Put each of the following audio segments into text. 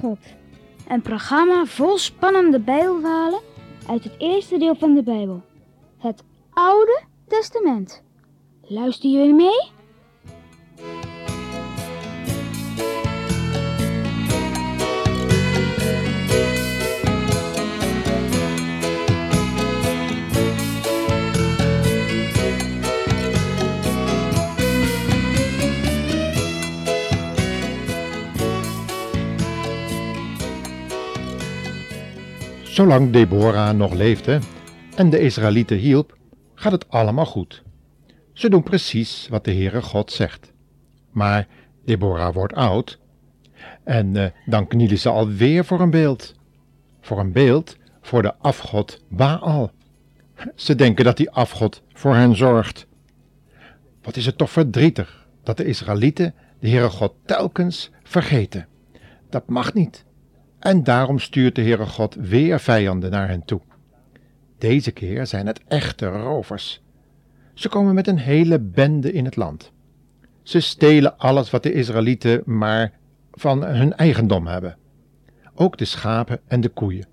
God. Een programma vol spannende Bijbelverhalen uit het eerste deel van de Bijbel, het Oude Testament. Luister jullie mee? Zolang Deborah nog leefde en de Israëlieten hielp, gaat het allemaal goed. Ze doen precies wat de Heere God zegt. Maar Deborah wordt oud en uh, dan knielen ze alweer voor een beeld. Voor een beeld voor de afgod Baal. Ze denken dat die afgod voor hen zorgt. Wat is het toch verdrietig dat de Israëlieten de Heere God telkens vergeten. Dat mag niet. En daarom stuurt de Heere God weer vijanden naar hen toe. Deze keer zijn het echte rovers. Ze komen met een hele bende in het land. Ze stelen alles wat de Israëlieten maar van hun eigendom hebben. Ook de schapen en de koeien.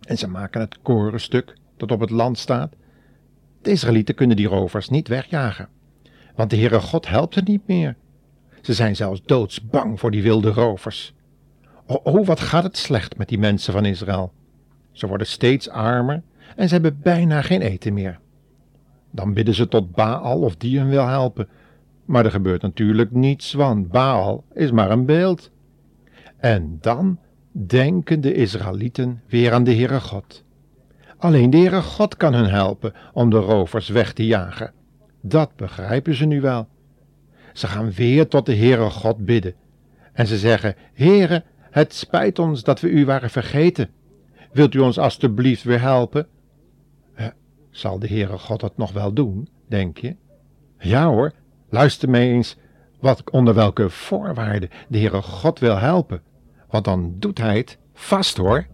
En ze maken het korenstuk dat op het land staat. De Israëlieten kunnen die rovers niet wegjagen, want de Heere God helpt er niet meer. Ze zijn zelfs doodsbang voor die wilde rovers. Oh, wat gaat het slecht met die mensen van Israël. Ze worden steeds armer en ze hebben bijna geen eten meer. Dan bidden ze tot Baal of die hen wil helpen. Maar er gebeurt natuurlijk niets, want Baal is maar een beeld. En dan denken de Israëlieten weer aan de Heere God. Alleen de Heere God kan hun helpen om de rovers weg te jagen. Dat begrijpen ze nu wel. Ze gaan weer tot de Heere God bidden. En ze zeggen, Heere, het spijt ons dat we u waren vergeten. Wilt u ons alstublieft weer helpen? Eh, zal de Heere God het nog wel doen, denk je? Ja hoor, luister mee eens wat, onder welke voorwaarden de Heere God wil helpen. Want dan doet hij het vast hoor.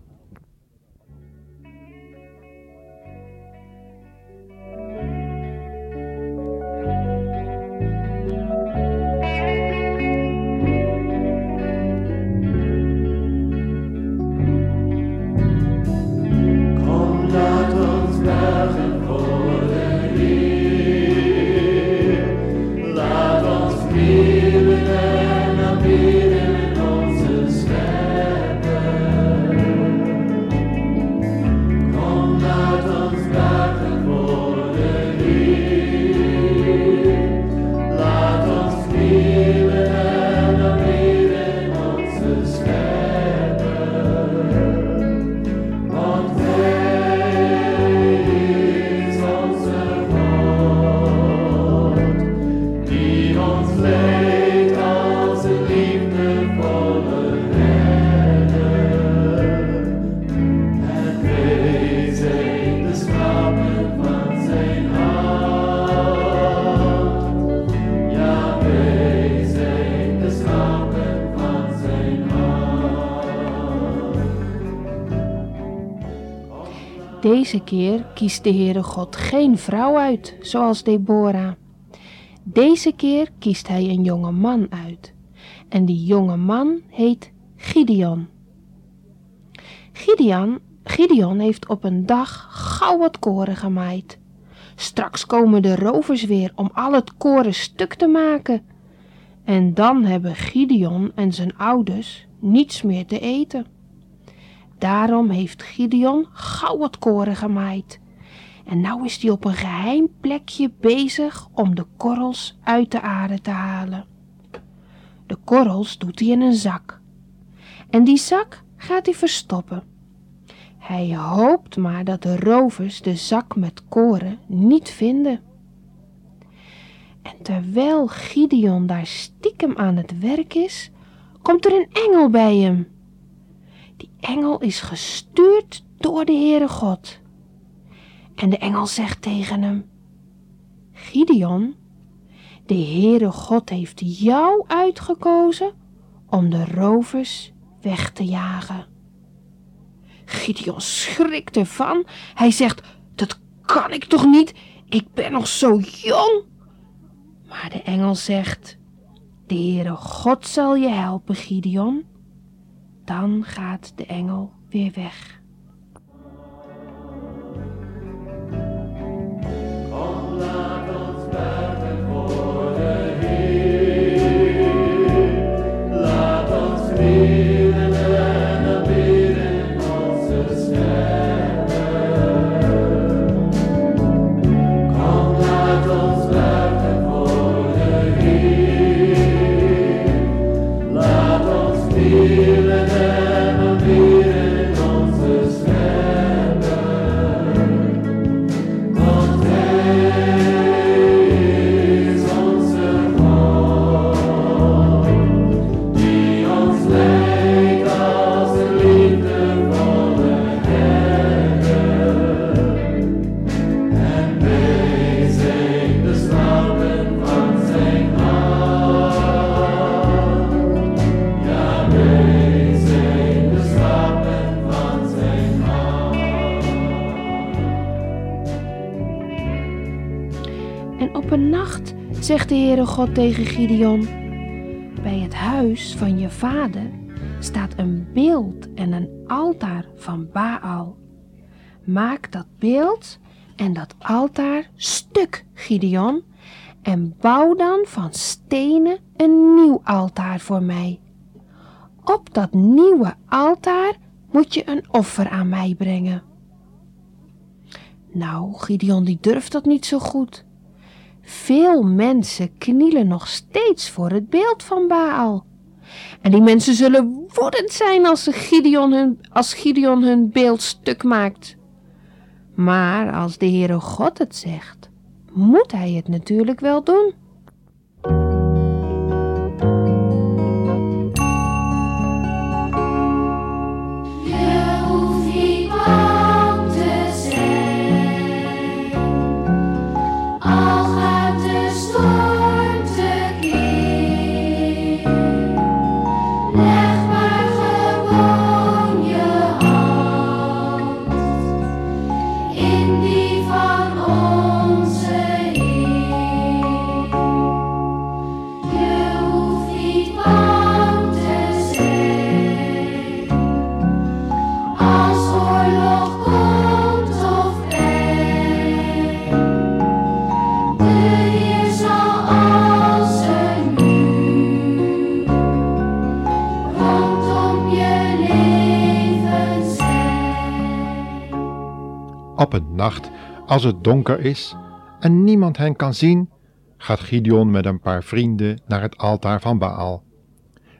Deze keer kiest de Heere God geen vrouw uit, zoals Deborah. Deze keer kiest hij een jonge man uit. En die jonge man heet Gideon. Gideon, Gideon heeft op een dag gauw wat koren gemaaid. Straks komen de rovers weer om al het koren stuk te maken. En dan hebben Gideon en zijn ouders niets meer te eten. Daarom heeft Gideon gauw wat koren gemaaid. En nou is hij op een geheim plekje bezig om de korrels uit de aarde te halen. De korrels doet hij in een zak. En die zak gaat hij verstoppen. Hij hoopt maar dat de rovers de zak met koren niet vinden. En terwijl Gideon daar stiekem aan het werk is, komt er een engel bij hem. Die engel is gestuurd door de Heere God. En de engel zegt tegen hem: Gideon, de Heere God heeft jou uitgekozen om de rovers weg te jagen. Gideon schrikt ervan. Hij zegt: Dat kan ik toch niet? Ik ben nog zo jong. Maar de engel zegt: De Heere God zal je helpen, Gideon. Dan gaat de engel weer weg. Zegt de Heere God tegen Gideon: Bij het huis van je vader staat een beeld en een altaar van Baal. Maak dat beeld en dat altaar stuk, Gideon, en bouw dan van stenen een nieuw altaar voor mij. Op dat nieuwe altaar moet je een offer aan mij brengen. Nou, Gideon die durft dat niet zo goed. Veel mensen knielen nog steeds voor het beeld van Baal. En die mensen zullen woedend zijn als, Gideon hun, als Gideon hun beeld stuk maakt. Maar als de Heere God het zegt, moet hij het natuurlijk wel doen. Als het donker is en niemand hen kan zien, gaat Gideon met een paar vrienden naar het altaar van Baal.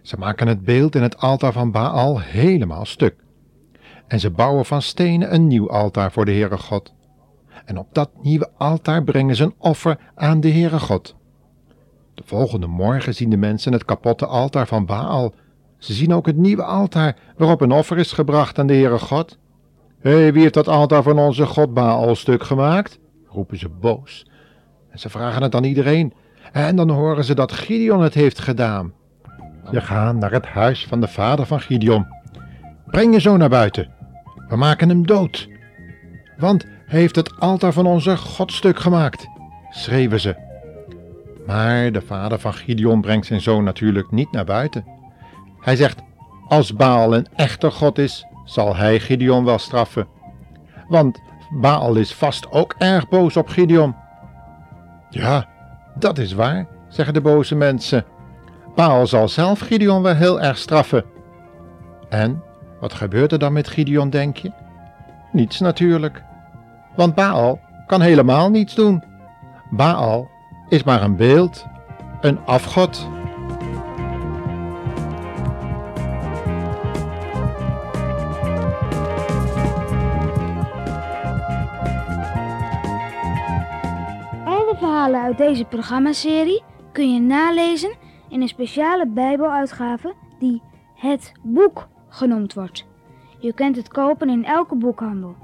Ze maken het beeld in het altaar van Baal helemaal stuk. En ze bouwen van stenen een nieuw altaar voor de Heere God. En op dat nieuwe altaar brengen ze een offer aan de Heere God. De volgende morgen zien de mensen het kapotte altaar van Baal. Ze zien ook het nieuwe altaar waarop een offer is gebracht aan de Heere God. Hé, hey, wie heeft dat altaar van onze God Baal stuk gemaakt? roepen ze boos. En ze vragen het aan iedereen. En dan horen ze dat Gideon het heeft gedaan. Ze gaan naar het huis van de vader van Gideon. Breng je zoon naar buiten. We maken hem dood. Want hij heeft het altaar van onze God stuk gemaakt, schreeuwen ze. Maar de vader van Gideon brengt zijn zoon natuurlijk niet naar buiten. Hij zegt, als Baal een echte God is, zal hij Gideon wel straffen. Want Baal is vast ook erg boos op Gideon. Ja, dat is waar, zeggen de boze mensen. Baal zal zelf Gideon wel heel erg straffen. En wat gebeurt er dan met Gideon, denk je? Niets natuurlijk. Want Baal kan helemaal niets doen. Baal is maar een beeld, een afgod. Uit deze programmaserie kun je nalezen in een speciale Bijbeluitgave die Het Boek genoemd wordt. Je kunt het kopen in elke boekhandel.